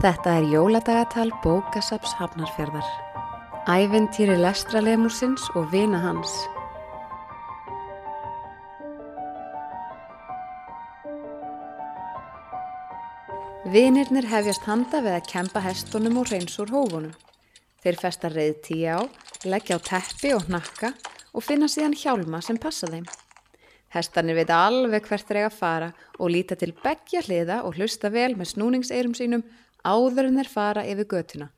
Þetta er jóladagatal bókasaps Hafnarfjörðar. Æventýri lestralemusins og vina hans. Vinirnir hefjast handa við að kempa hestunum og reyns úr hófunum. Þeir festa reyð tíu á, leggja á teppi og hnakka og finna síðan hjálma sem passa þeim. Hestarnir veit alveg hvert þeir eiga að fara og líta til begja hliða og hlusta vel með snúningseirum sínum áður en þeir fara yfir götuna.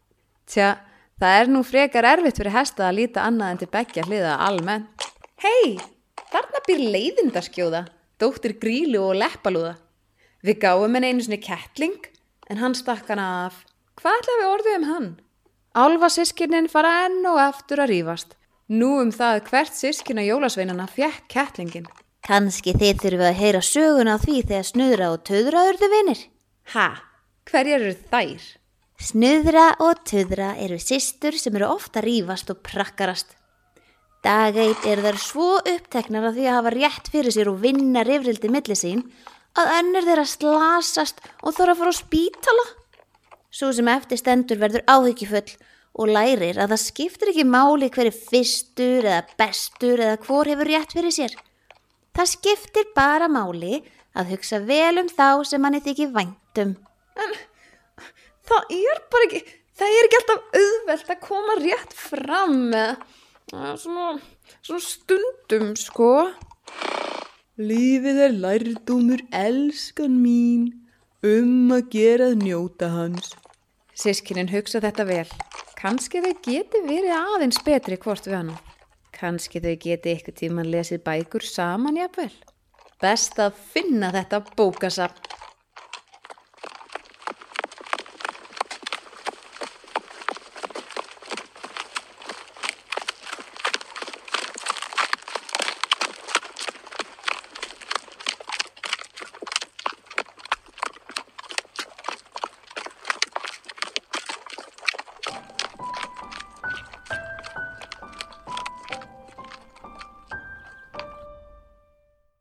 Tja, það er nú frekar erfitt fyrir hesta að líta annað en til begja hliða almennt. Hei, þarna býr leiðindaskjóða, dóttir grílu og leppalúða. Við gáum henni einu svona kettling, en hann stakk hann af. Hvað ætla við orðið um hann? Álfa sískinin fara enn og aftur að rífast. Nú um það hvert sískina jólasveinana fjekk kettlingin. Kanski þið þurfum að heyra söguna á því þegar snuðra og töðra urðu vinir. Ha, hverjar eru þær? Snuðra og töðra eru systur sem eru ofta rífast og prakkarast. Dageit eru þær svo uppteknar að því að hafa rétt fyrir sér og vinna rifrildi milli sín að önnur þeirra slasast og þarf að fara á spítala. Svo sem eftir stendur verður áhyggjufull og lærir að það skiptir ekki máli hverju fyrstur eða bestur eða hvor hefur rétt fyrir sér. Það skiptir bara máli að hugsa vel um þá sem manni þykir væntum. En það er bara ekki, það er ekki alltaf auðvelt að koma rétt fram með svona, svona stundum sko. Lífið er lærdómur elskan mín um að gera að njóta hans. Sískinin hugsa þetta vel. Kanski þau geti verið aðeins betri hvort við hann. Kanski þau geti ykkur tíma lesið bækur saman jafnvel. Best að finna þetta bókasapn.